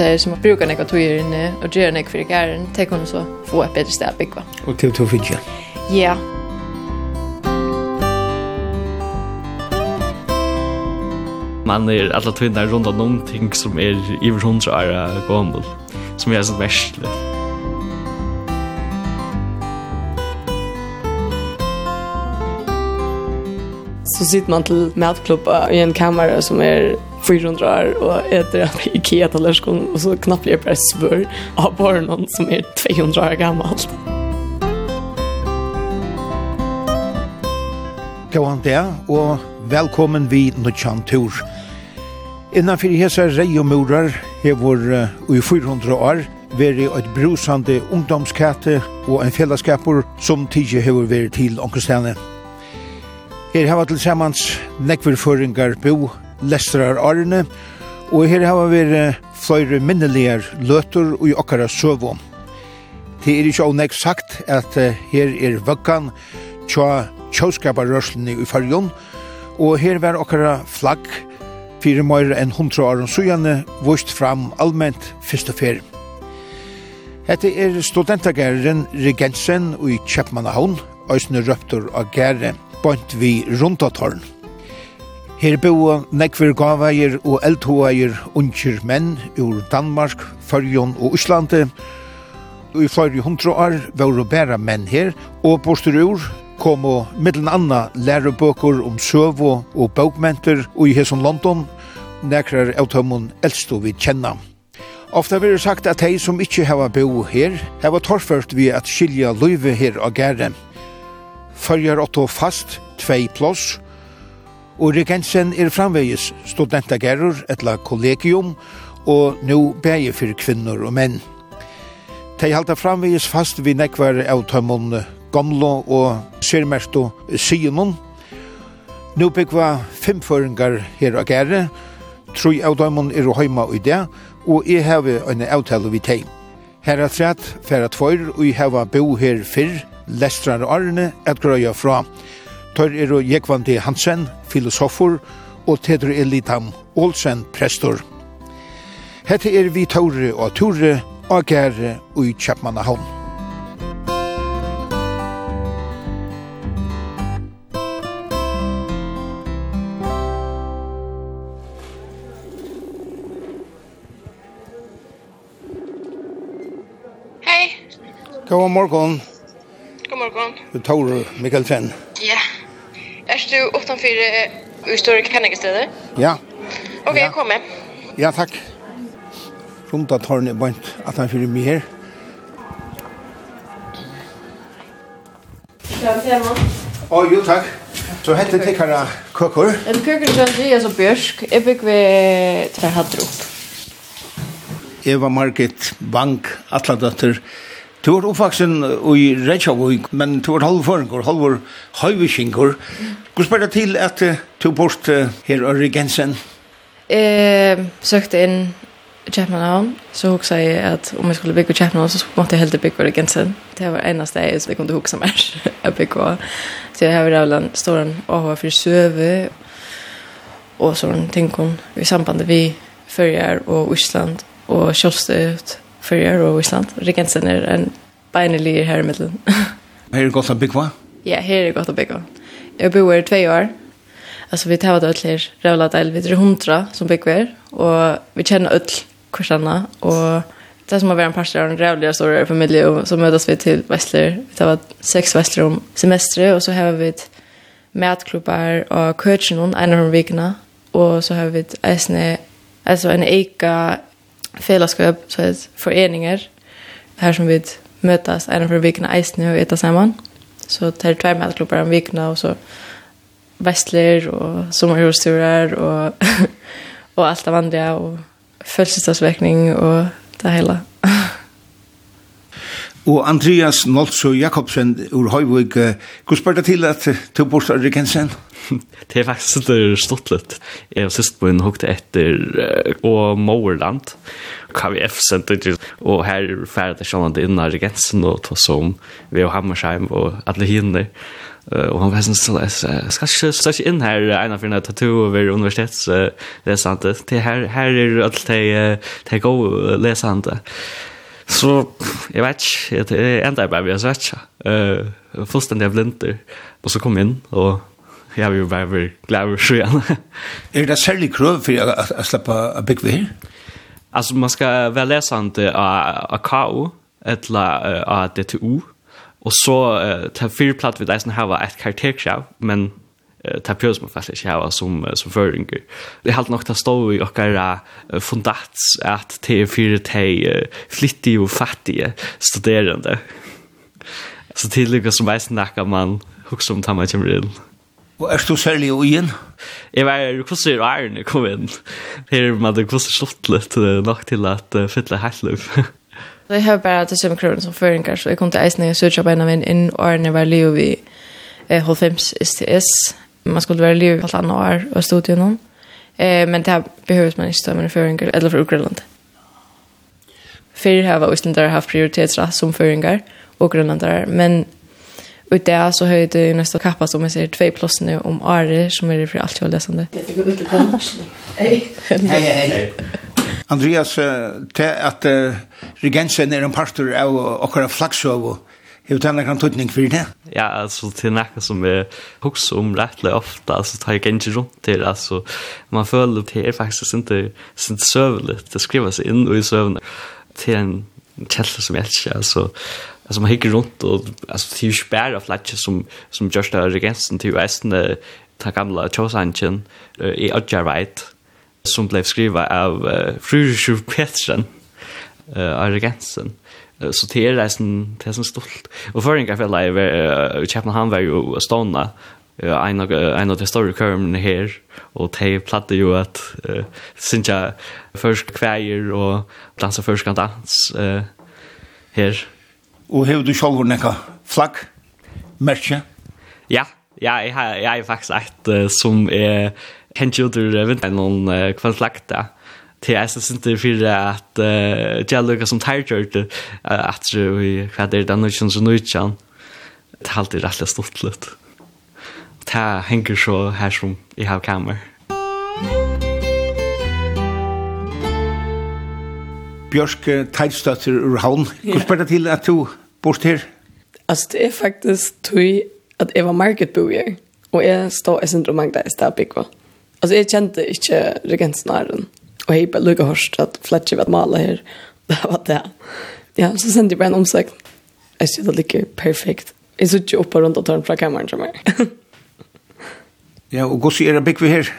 det som brukar nekva tøyer inne og gjør nekva fyrir gæren, det kunne så få et bedre sted å bygge. Og til to fyrir? Ja. Man er alla tvinnar rundt av noen ting som er i hundra år gammel, som er sånn verslig. Så sitter man til matklubba i en kammare som er 400 år och äter en IKEA-tallerskon og så knappt blir bare svør av barnen som är 200 år gammalt. Gåan det, og velkommen vi Nutsjan Tur. Innanfyr hesa reiomurar hevur uh, i 400 år veri eit brusande ungdomskate og ein fellesskapur som tidje hever veri til onkelstene. Her hava til samans nekverføringar bo lestrar Arne, og her har vi flere minneligar løtur og i okkara søvå. Det er ikke avnæg sagt at her er vøkkan tja tjåskaparrørslene i fargen, og her var okkara flagg fire møyre enn hundra åren sujane vust fram allment fyrst og fer. Hette er studentagæren Regensen og i Kjepmannahavn, òsne røptur av gære, bant vi rundatorn. Her boa nekver gaveier og eldhoeier unger menn ur Danmark, Førjon og Íslandi. Og i flere hundra år var bæra menn her, og borster ur kom og middelen anna lærebøker om søvo og bøkmenter og i hesson London, nekrar avtømmen eldstå vi kjenna. Ofta vil sagt at de som ikkje hava bo her, hava torført vi at skilja løyve her og gære. Følger åtto fast, tvei plåss, Ulrik Hansen er framvegis studentagerur etla kollegium og nu bægir fyrir kvinnor og menn. Tei halda framvegis fast vi nekvar av tømmon gamlo og sérmerto synon. Nú byggva fem føringar her og gære, trúi av dæmon er heima i det, og jeg heve en avtale vi teg. Her er træt, færa tvøyr, og jeg heve bo her fyrr, lestrar arne, et grøya fra. Tør er og Jekvandi Hansen, filosofer, og Tedru Elitam Olsen, prestor. Hette er vi Tore og Tore, og Gære og i Kjapmannahavn. God morgon. God morgon. Du Tore Mikkelsen. Ja du utanför i större kanningstäder? Ja. Okej, okay, ja. kom med. Ja, tack. Runda tornet bant att han fyrir mig her. Ja, jo, takk. Så hette det tikkara køkker. En køkker som det Andreas og bjørsk. Jeg bygger ved tre. Eva Margit Bank, atladøtter, Du er oppvaksen i Reykjavik, men du er halvføringer, halvor høyvikinger. Hvor spør det til at du bort her av Regensen? Jeg søkte inn i Kjøpmanhavn, så huksa jeg at om jeg skulle bygge Kjøpmanhavn, så måtte jeg heldig bygge Regensen. Det var eneste jeg som jeg kunne huksa mer å bygge. Så jeg har rævla en stor AHA for søve og sånne ting i samband vi Førjar og Island og Kjølstøyt fyrir og Island. Regensen er en beinelig her i middelen. her er det godt å bygge? Ja, her er det godt å bygge. Jeg bor her i tve år. Alltså vi tar det till Ravla del vid 100 som bygger och vi känner öll kursarna och det som har være en parter av en rävliga stor familj och så mötas vi till Vestler. Vi tar sex Vestler om semester och så har vi ett mätklubbar och kursen en av de Og och så har vi ett äsne alltså en eka fellesskap, så er föreningar här som vi mötas en för veckan eisne och äta samman. Så tar två matklubbar om veckan och så vestler og sommarhusturer og, og alt av andra og födelsedagsväckning og det hela. Og Andreas Nolso Jakobsen ur Høyvig, hvor spør det til at du bort av Rikensen? det er faktisk det stått litt. Jeg og sist på en hukte etter og Mowerland, KVF-senter, og her ferdig det innan regensen, og tog som vi og Hammersheim og alle hinner. Uh, og han var sånn, jeg skal ikke stå ikke inn her, en av fyrne tattoo over universitets uh, lesante. Det her, her er alt de, de gode lesante. Så jeg vet ikke, jeg enda jeg bare ved, jeg sett ikke. Uh, fullstendig jeg blinder. Og så kom jeg inn, og jeg vil jo bare være glad over sjøen. er det særlig krøv for å slippe å bygge her? Alltså man ska väl läsa inte av KO eller av DTU och så ta fyra platt vid det som var ett karaktärskrav men ta pjøs man faktisk ikke hava som, som føringer. Det er helt nok til å stå i okkara fundats at te er fire te flittige og fattige studerende. Så tidligere som jeg snakker man hukse om ta man kommer inn. Og er du særlig og igjen? Jeg var hvordan er æren jeg kom inn. Her er man det hvordan slått litt nok til at uh, fytle heitløp. Jeg har bare til samme kroner som føringer, så jeg kom til eisen og søkja på en av min inn, og jeg var liv i eh, Holfems STS, man skulle vara liv alla andra år och studier någon. Eh men det här behövs man inte stämma för enkel eller för Ukraina. För här var Island där har som föringar og grönlandare men ut det så höjde det nästa kappa som jeg ser två plus nu om Ari som är det för allt jag Hei, hei, Hej. Andreas, det att regensen är en parter av och våra flaggshow Hur tänker kan tutning för det? Ja, alltså till näka som är hooks om rätt ofta alltså tar jag inte runt till alltså man följer det är faktiskt inte sin sövligt det skriva in och i sövn till en källa som jag älskar alltså alltså man hickar runt och alltså till spärra flatcher som som just där regensen till västen ta gamla chosanchen i Odjarvait som blev skriva av Fru Petersen eh Regensen så det är resten det är så stolt. Och för en kaffe live Chapman han var ju stonna en av en av de stora körmen här och te platte ju att synja först kväjer och dansa först kan dans uh, här og har du själv näka flagg märke ja ja jeg har jeg har faktisk et uh, som är Henjudur vinter någon kvantflakta till jag syns inte for at uh, jag lukar som tired uh, att vi kvader den nutchen så nutchen det er alltid rettelig stort litt det henger så her som i har kammer Björk Teidstøtter ur havn. Hvordan spør det til at du bort her? Altså, det er faktisk tog at jeg var marketboer, og jeg stod i Sindrom Magda i stedet bygge. Altså, jeg kjente ikke regensnaren och hej bara lugga hörst att fletcher vad mala här. Det var det. Ja, så sände jag bara en omsökt. Jag ser det ligger perfekt. Jag sitter ju uppe runt och tar den från kameran som är. ja, och gossi är det bygg vi här?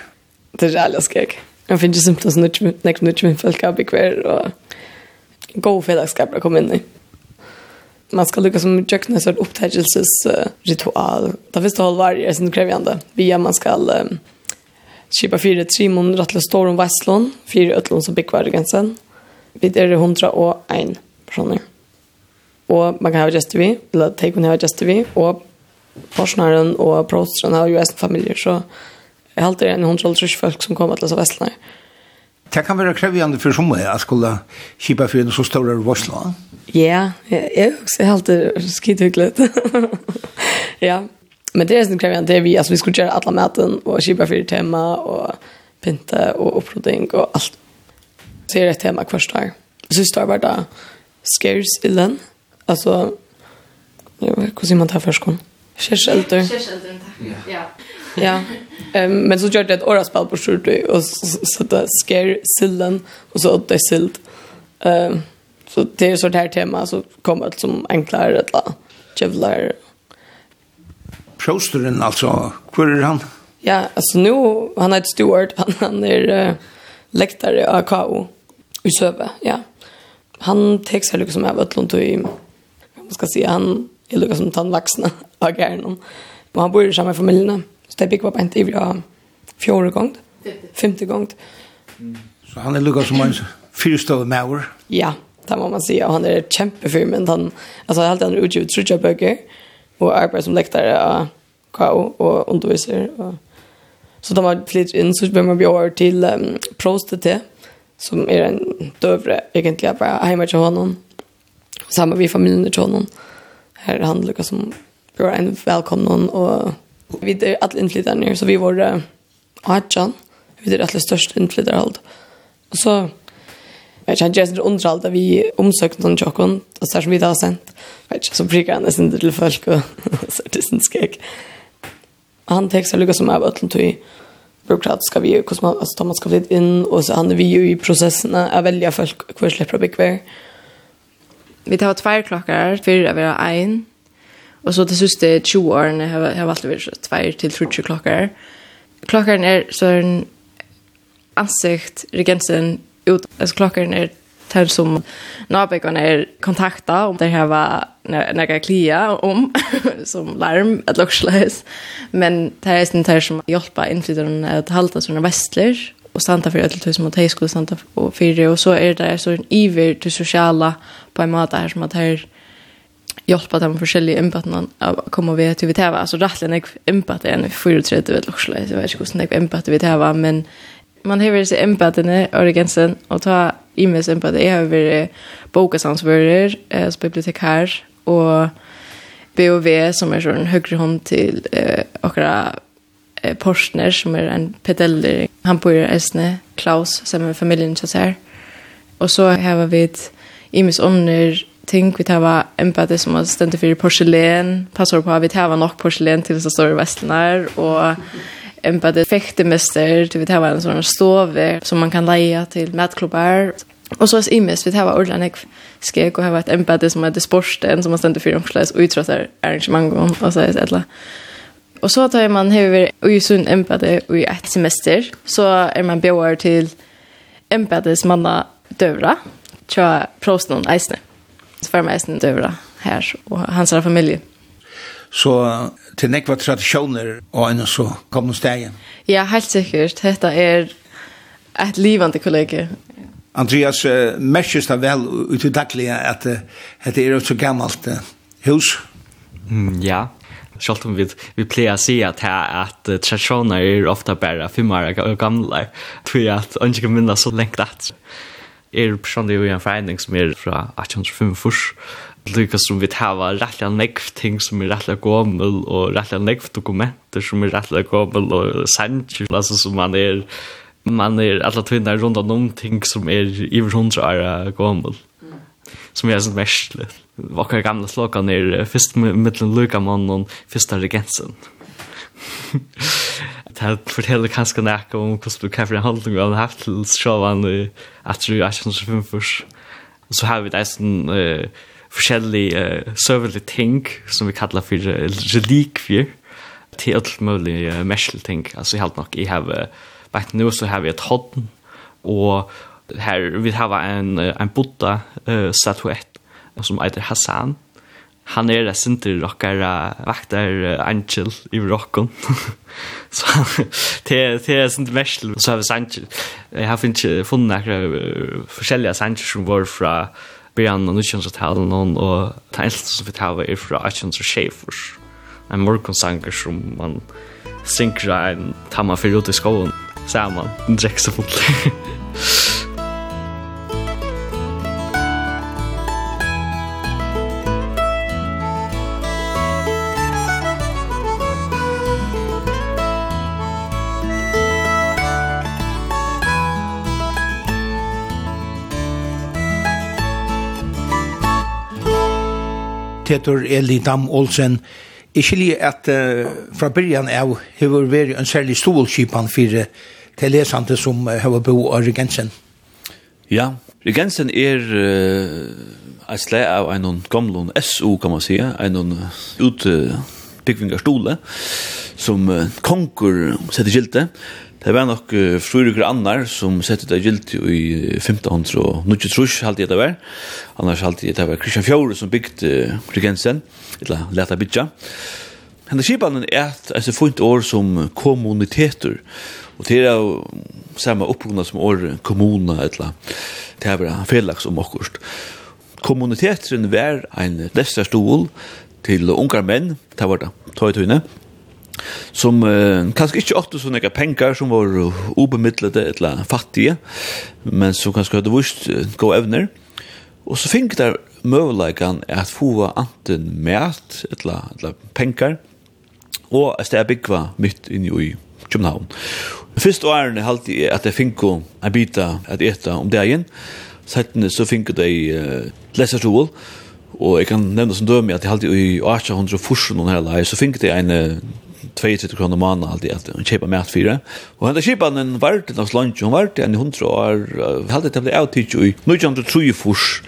Det är jävla skräck. Jag finner ju simpelthen som näkt nytt med folk har bygg vi här och god fredagskap att komma in i man ska lyckas som jökna så upptäckelses uh, ritual. Det finns det håll varje sin krävande. Via man ska um, Kipa fire Trimon måneder rattle står om Vestlån, fire øtlån som bygger Vargensen. Vi er hundra og ein personer. Og man kan ha gjester vi, eller take kan ha gjester vi, og forsknaren og prosteren har jo en familier, så jeg halte det en hundra og trus folk som kommer til oss av Vestlån. Det kan være krevjande for som er, at skulle kipa fyrir en så større Vestlån. Ja, jeg, jeg, jeg halte det ja, Men det är sen kräver det vi alltså vi skulle göra alla maten och skipa för tema och pinta och upploding och allt. Så är det ett tema kvar där. Så står bara där scares illen. Alltså jag vet hur man tar förskon. Kärshelter. Kärshelter. Ja. Ja. Ehm men så gjorde det ett oraspel på skjortu och så där scare sillen och så åt det silt. Ehm så det är sånt här tema så kommer det som enklare eller jävlar prosteren, altså. Hvor er han? Ja, altså nå, han er et steward, han, han er uh, lektare av KO i Søve, ja. Han tek seg liksom av Ötlund och i, hva man ska si, han er liksom som tandvaxna av gärna. Og han bor i samme familjerna, så det bygger på en tid vi har fjore gongt, femte gongt. Så han er lukket som en fyrstående maur? Ja, det må man si, og han er kämpefyr, men han, altså, han er alltid utgivet trutja bøker, och arbetar som läktare av KO och underviser. Og... Så da man flytter in så bør man bli over till um, Prostet som är en dövre egentligen bara hemma til honom. Samma vi familjen til honom. Här er han lukket som blir en välkommen och vi är alla inflyttare så vi var uh, Adjan. Vi är alla största inflytande allt. Och så Jag känner just underhållta vi omsökt någon tjockon och så som vi har sent. Vet så brukar han nästan till folk och så det syns skräck. Han textar lika som är ötlen till byråkrat ska vi hur man alltså Thomas ska flytta in och så han vi ju i processen att välja folk kvar släppa big kvar. Vi tar två klockor för att vara en. Och så det sista 20 åren har jag valt att två till 30 klockor. Klockan är så en ansikt regensen ut, alltså klockan är tar som nabekon är kontakta om det här var några klia om som larm att locksläs men det är inte det som hjälpa inflytande att halta såna västler och stanta för öll som mot hejskol stanta och fyra och så är det så en iver till sociala på en måte här som att här hjälpa dem forskjellige impatene av å komme ved til vi teva. Altså rettelig nek impate enn 34 vet loksle, jeg vet ikke hvordan nek vi teva, men man har vært empatene, Origensen, og ta imes empati. Jeg har vært bokasansvører, eh, som bibliotekar, og BOV, som er sånn høyre hånd til eh, akkurat eh, Porsner, som er en pedeller. Han bor i Esne, Klaus, som er familien som ser. Og så har vi imes ånder, ting vi tar empati som har stendt for porselen, passer på at vi tar nok porselen til så store vestlener, og en på det fäktemester, du det här var en sån stove som man kan leja till matklubbar. Och så är imes, vi tar var ordlarna skek och här var ett empade som hade sporten som man stände för omslags och utrottar arrangemang om och så är det Och så tar man över och ju sån empade och i ett semester så är man bjöar till empades manna dövra tror jag prosten eisne. Så får man eisne dövra här och hans familj. Så til nekva tradisjoner og enn så kom noen steg. Ja, helt sikkert. Dette er et livande kollega. Andreas, uh, merkes det vel ut i daglige at uh, dette er et så gammalt uh, hus? Mm, ja, Sjalt om vi, vi pleier å si at, her, at uh, tradisjoner er ofte bare fem år gamle, tror jeg at han ikke kan så lengt at er personlig i en forening som er fra 1845, lika som vi tava rättliga nekv ting som är rättliga gommel och rättliga nekv dokumenter som är rättliga gommel och sancher alltså som man är man är alla tvinnar runt om ting som är i hundra år gommel som är sånt mestligt vakar gamla slokan är först mellan Lukamann och första regensen. Det forteller kanskje nekka om hvordan du kan få en holdning vi har haft til sjåvan at du er ikke noe som så har vi det en forskjellige uh, søvelige ting som vi kallar for uh, relikvier til alt mulig uh, mersel ting. Altså helt nok, jeg har, bare nå så har vi et hånd og her vi har en, uh, en Buddha uh, statuett som heter Hassan. Han er det sinter rockare vaktar uh, angel i rocken. så det det är sånt mersel så har vi angel. Jag har inte funnit några uh, forskjellige sanger som var fra byrjan av 1900-talen, og det eneste som vi tar er fra 1800-sjefers. En morgonsanger som man synger en tamma fyrir ut i skoven, man, en drekse mot. Tetor Eli Dam Olsen. Jeg skiljer at uh, fra byrjan av hever vært en særlig stolskipan for til lesante som hever bo av Regensen. Ja, Regensen er uh, et slag av en gamlun SO, kan man si, en utbyggvingarstole som uh, konkur setter skilte. Det var nok uh, frurukker annar som sette det gilt i 1500 og nukkje trus halte jeg det var. Annars halte jeg det var Kristian Fjore som bygde uh, Regensen, eller leta bytja. Henne skipanen er et altså, funt år som kommuniteter, og det er jo samme oppgrunna som år kommuna, eller det er bare felags om okkurst. Kommuniteter var en lestarstol til ungar menn, det var det, tøytøyne, som eh, kanskje ikke åtte så nekka penger som var ubemidlede eller fattige, men som kanskje hadde vist uh, gode evner. Og så fikk der møveleikene at få anten mæt eller, eller penger, og et sted bygva mitt inn i København. Først årene halte jeg at jeg fikk en bita at eta om dagen, Settene så fikk de uh, leserstol, og jeg kan nevne som døme at jeg halte i 1800 fursen og her, så fikk de en uh, 32 kroner måned alltid at hun kjøper mat fire. Og henne kjøper den vart til hans lunch, hun vart en hundre år, halvt til å bli avtid i furs,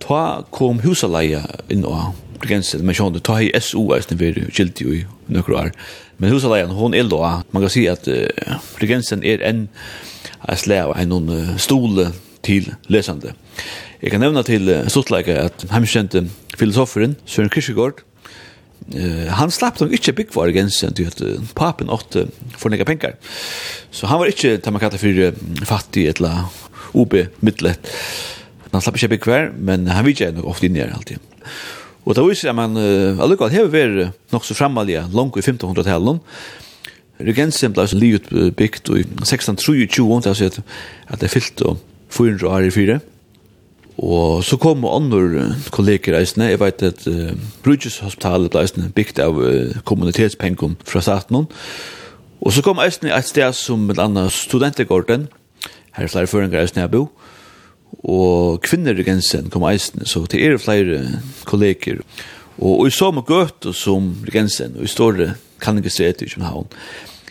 Ta kom husaleie inn og begrenset, men sånn, ta i SO er snill for skilt i nøkker år. Men husaleien, hun er da, man kan si at uh, begrensen er en slag av en stole til lesende. Jeg kan nevne til uh, stortleika at hemskjente filosoferen Søren Kirkegaard, Uh, han slapp nok ikke big for Gensen til at uh, papen åtte for för penger. Så han var ikke, det man kallar för fattig eller OB mittlet. Han slapp ikke big for, men han vidt jeg nok ofte inn i her alltid. Og det viser at man uh, alltså hever vært nok så framalige langt i 1500-tallet. Regensen ble livet byggt i 1623, det att det fyllt og 400 år i fyra. Og så kom andre kolleger reisende, jeg vet at uh, Brugjeshospitalet reisende bygd av uh, kommunitetspengen fra staten. Og så kom reisende et sted som et annet studentegården, her er flere føringer reisende jeg bor, og kvinner i gensen kom reisende, så til er flere kolleger. Og, i så med gøte som gensen, og i store kan ikke se etter i København.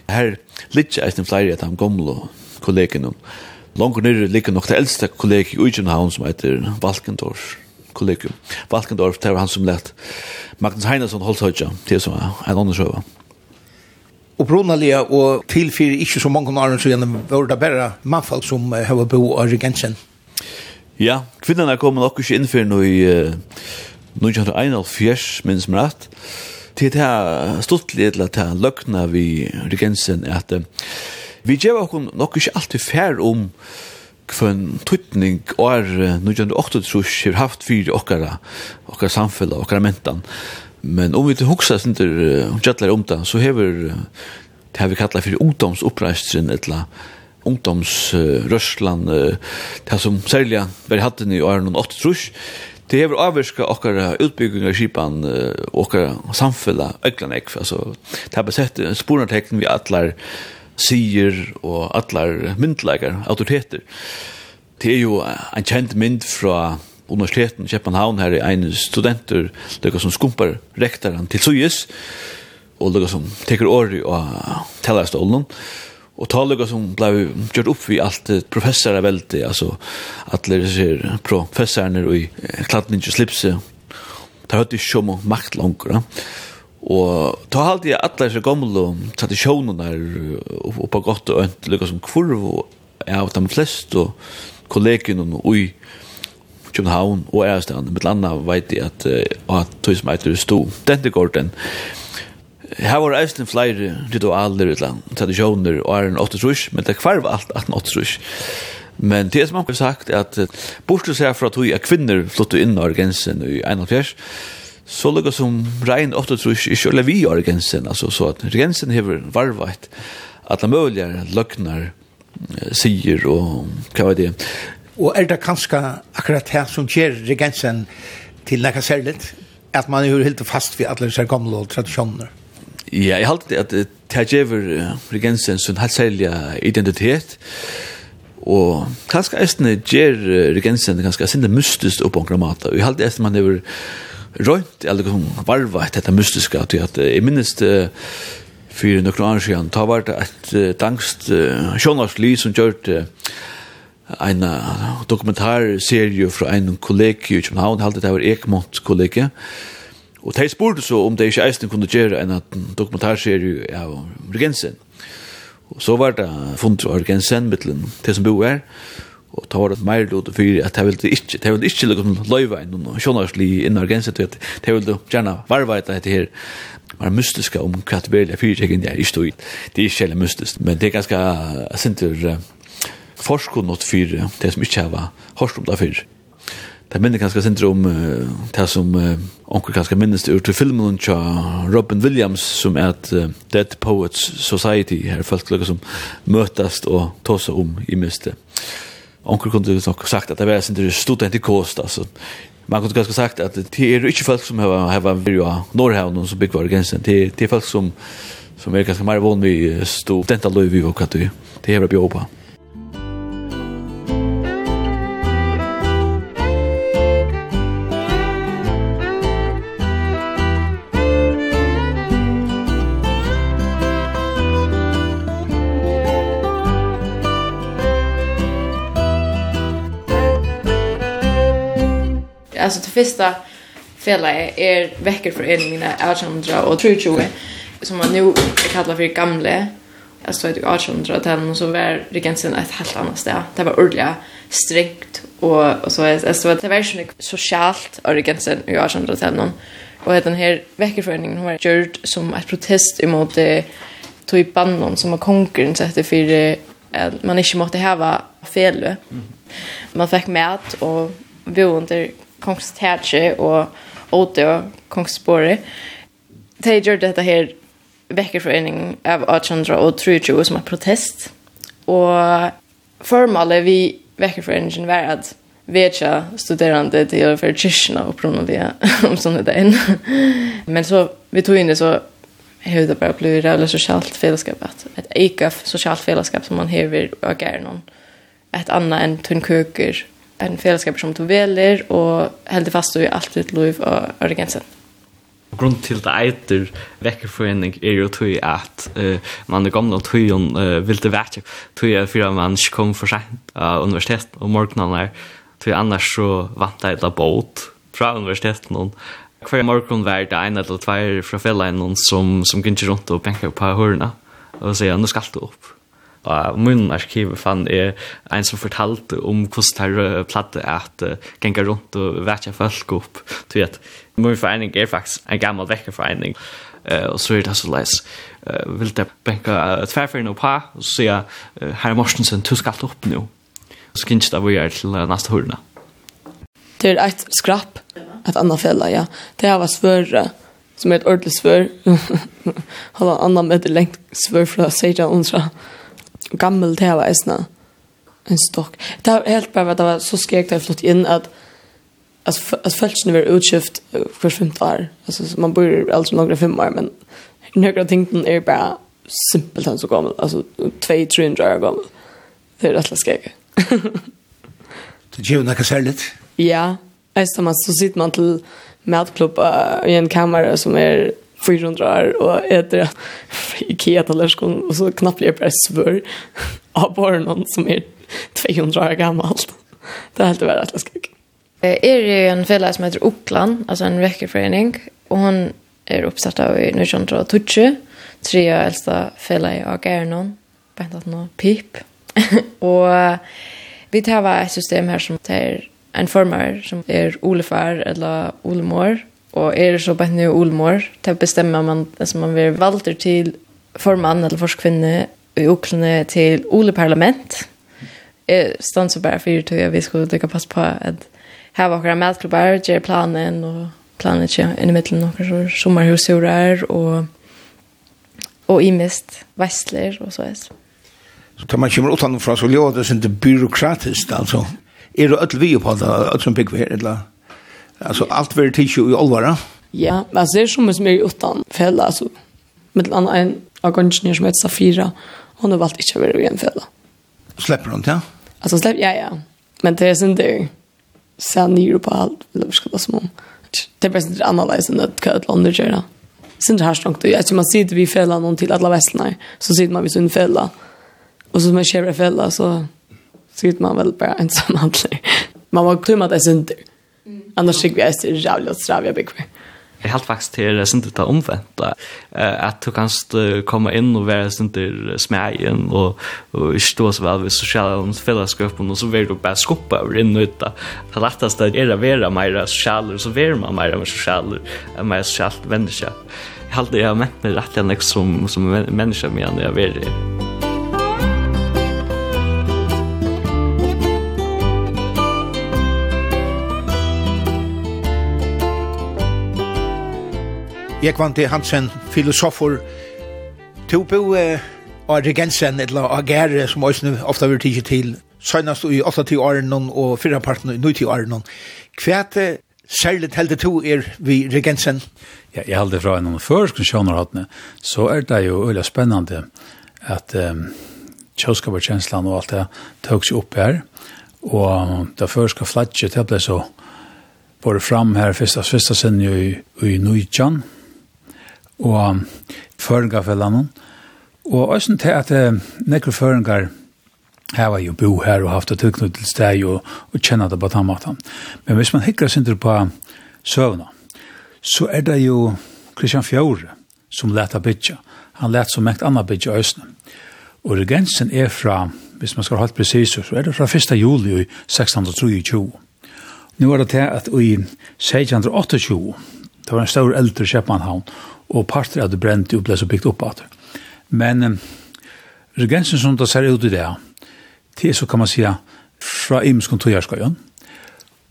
Her litt reisende flere av de gamle kollegene, og Langt nere ligger nok det eldste kollegiet i Ugenhavn som heter Valkendorf kollegium. Valkendorf, det var han som lett Magnus Heinesson holdt høyja, til som er en annen sjøva. Og Bronalia og tilfyrir ikke så mange år så gjennom var det bare mannfall som har bo av regensen. Ja, kvinnerne kom nok ikke innfyr nå i uh, 1941, minns meg rett. Til det her stort litt til løgna vi regensen er at uh, Vi gjør okkur nok ikke alltid fær om hvem tøytning år 1908 trus har haft fyrir okkara, okkara samfella, okkara mentan. Men om vi til hoksa sinter uh, om det, så hever det vi kallar fyrir ungdomsoppreistrin, etla ungdomsrørslan, uh, det som særlig var hatt i år 1908 trus, det hever avvirka okkara utbyggingar skipan uh, okkara samfella, øklan ekv, altså, det har besett spornartekn vi atlar, sier og allar myndleikar, autoriteter. Det er jo en kjent mynd fra universiteten i København her er en studenter, lukka som skumpar rektoren til Suyes, og lukka som teker åri og tellerstolen, og ta lukka som blei gjort opp vi alt professorer veldig, altså alle ser professorene og i og slipset, det høyde ikke om makt langer. Og ta halt i alla disse gamle tradisjonerna og på godt og ønt lukka som kurv og er av de fleste og kollegene og i København og Ærestedan med landa veit jeg at at tog som eitir sto denne gården her var eisen flere ritualer utland tradisjoner og er en 8 trus men det kvarv alt 18 8 trus Men det som man har sagt er at bortsett herfra tog jeg kvinner flyttet inn av gensen i 1,5 så lukka som rein 8-trus i kjøle vi av regensen, altså så at regensen hever varvait at det mulige løgnar sier og hva var det? Og er det kanskje akkurat her som kjer regensen til nekka særligt, at man er helt fast ved alle disse gamle tradisjoner? Ja, jeg halte at det gjever regensen som helt særlig identitet, og kanskje eisne gjer regensen ganske sinne mystisk oppånkramata, og jeg halte eisne man hever rønt, eller kom varva et dette mystiske, at jeg minnes det for noen år siden, da var det et dangst sjånarsli som gjør det en dokumentarserie fra en kollega i København, halte det var Ekmont-kollega, og de spurte så om det ikke eisen kunne gjøre en dokumentarserie av Regensen. Og så var det funnet av Regensen, mittelen, det som bor her, og ta var et meir lot for at det ville ikke, det ville ikke liksom løyva inn noen sjånarsli innar grenset, det ville gjerne varva etter dette her, var mystiska om hva det ville fyrtjekken der i stoi. Det er ikke heller mystisk, men det er ganske sinter forskon not fyre, det som ikke har hårst om det fyre. Det minner ganske sinter om det som onker ganske minnes det ur til filmen av Robin Williams som er et uh, Dead Poets Society her folk som møtast og tåsa om i miste onkel kunde nog sagt att det var inte det stod inte kost alltså man kunde ganska sagt att det är inte folk som har har video norr här någon så bygger gränsen det det är folk som som är ganska mer van vid studentalöv och vad det det är bra på alltså det första fälla är veckor för en mina 1800 och 20 som man nu kallar för gamla alltså det 1800 tal och så var regensen ett helt annat ställe. Det var ordliga strängt och och så alltså det var ju socialt och regensen i 1800 tal och den här veckorföreningen har gjort som ett protest emot det tog i bannon som har konkurren sätter för att man inte måste ha fel. Man fick mat och boende kongstertje og åte og Kongsborg. De gjør dette her veckorföreningen av 1823 som er protest. Og formålet vi vekkerforeningen var at vi att vetja studerande till för kyrkorna och promovera om sånne där. Men så vi tog inn det så hur det bara blir det socialt fällskap att ett eka socialt fällskap som man har och är någon ett annat än tunn köker en fällskap som du väljer och heldig fast du i allt ditt liv och urgensen. Grund til det eiter vekkerforening är ju tog att uh, man är gamla tog hon uh, vill det tog er för att man kom for sent av universitet och morgenen er, tog annars så vant det ett båt från universitetet noen. hver morgen var det en eller tvær fra fella som, som gynner rundt og benker på hørene og sier, nå skal du opp. Og i min arkiv fann er en som fortalte om hvordan det er platte at uh, genga rundt og vetja folk opp. Du vet, min forening er faktisk en gammel vekkerforening. Uh, og så er det så leis. Uh, vil det benka uh, tverferien opp her, og så sier uh, herre Morsensen, du skal opp nå. Så kan ikke det vi gjør til uh, neste hurna. Det er et skrapp, et annet fella, ja. Det her var svøre, som er et ordentlig svør. Halvann annan det lengt svør fra 1600 gammel det var äsna en stock. Det var helt bara det var så skrek det flott in att att att fältsen var utskift för fem år. Alltså man bor alltså några fem år men några ting är bara simpelt han så gammal. Alltså 2-300 år gammal. Det är rätt läskigt. Det gjør noe särskilt. Ja, alltså man så sitter man till matklubb i en kammare som är 400 år och äter Ikea-tallriken og så knappt jeg bare svør av barnen som är 200 år gammalt. Det er helt veldig at jeg skal ikke. Er det en fälla som heter Okland, alltså en vekkerforening, Och hon är uppsatt av i Nysjöntra och Tutsche. Tre av äldsta fälla i Agernon. Bäntat nå pip. och vi tar et system här som tar en formar som är Olefar eller Olemor og er det så bare nu Olmor, där bestämmer man altså man vil valgte til formann eller forskvinne i Oklene til Ole parlament. Eh stans så för for at vi skulle lykke pass på at här var akkurat medklubber, ger planen og planen ikke inn i midten noen så og, og där och och i mest så är Så tar man kommer utanför så låter det inte byråkratiskt alltså. Är det öll vi på det, öll som bygger eller? Alltså allt vill tissue i allvara. Ja, men det är som är mer utan fälla alltså. Med en en agonistner som heter Safira. Hon har valt inte att vara i en fälla. Släpper hon, ja? Alltså släpp, ja, ja. Men det är inte sen nere på allt. Eller vad ska det som om? Det är bara inte annorlunda än att köra ett land och göra. Sen det här stångt. Eftersom man sitter vid fälla någon till alla västlarna så sitter man vid sin fälla. Och så man kör i fälla så sitter man väl bara ensam. Man var klimmat det är inte. Annars tycker jag det är jävligt att sträva bygga. Jag helt faktiskt till det inte ta omvänt att du kan komma in och vara sånt där smägen och och stå så väl vid sociala fällskapen och så vill du bara skoppa över in och ut. Det lättaste är att vara mer social så vill man mer social mer socialt vänner. Jag har alltid jag har mätt mig rätt som som människa med när jag vill. Jekvanti Hansen, filosofer, to bo av regensen, eller av gære, som også ofte har vært tidlig til, søgnast i 8-10 åren og fyrre parten i 9-10 åren. Hva er det særligt helde to er vi regensen? Ja, jeg heldig fra en av første kjønnerhattene, så er det jo veldig spennende at um, kjøskaperkjenslan og alt det tøk seg opp her, og det førska flatje, det ble så både fram her, første, første sinne i, i Nujjan, og føringarfellene. Og også til at uh, nekker føringar her var jo bo her og haft et tilknytt til steg og, og kjenne det på den måten. Men hvis man hikker synder på søvna, så er det jo Christian Fjore som leta bytja. Han let som mekt anna bytja øsne. Og regensen er fra, hvis man skal ha hatt precis, så er det fra 1. juli 1623. Nå er det til at i 1628 Det var en stor eldre Kjeppmannhavn, og parter hadde brent og ble så bygd opp at. Men um, regensen som det ser ut i det, det så kan man si fra Ims kontorjærskøyen,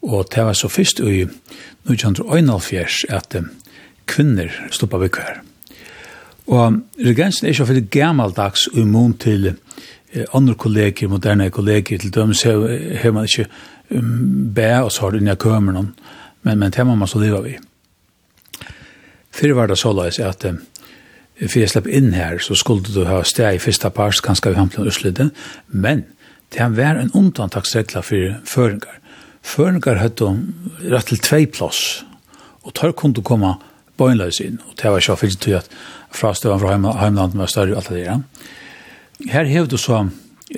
og det var så først i 1971 at um, kvinner stoppa ved vikvær. Og regensen er ikke veldig gammeldags og immun til eh, andre kolleger, moderne kolleger, til dem har man ikke um, bæ og så har det inni kømeren, men, men det må man så leve av i. Fyrir var det så løs at um, for jeg slipper inn her, så skulle du ha steg i første pars, kanskje vi hamlet utslutte, men det var en undantaksregla for føringar. Føringar hadde rett til tvei plass, og tar kunne komme bøgnløs inn, og det var ikke fyllt til at frastøven fra heim, heimlandet var større og alt det der. Her hevde du så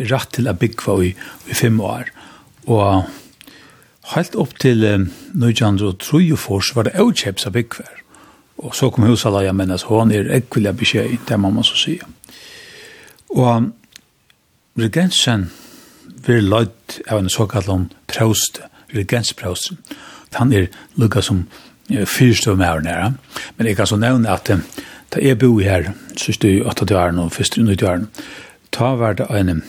rett til å bygge i, i fem år, og helt opp til um, 1903 var det avkjeps av byggvær. Og så kom husalaja, men altså, han er ekvillig beskjed, det må man så si. Og regensen vil løyd av en såkalt om prøst, regensprøst. Han er lukka som fyrstøvme her nære. Men jeg kan så nevne at uh, da jeg bor her, sørste i 8. åren og fyrst i 9. åren, ta var det en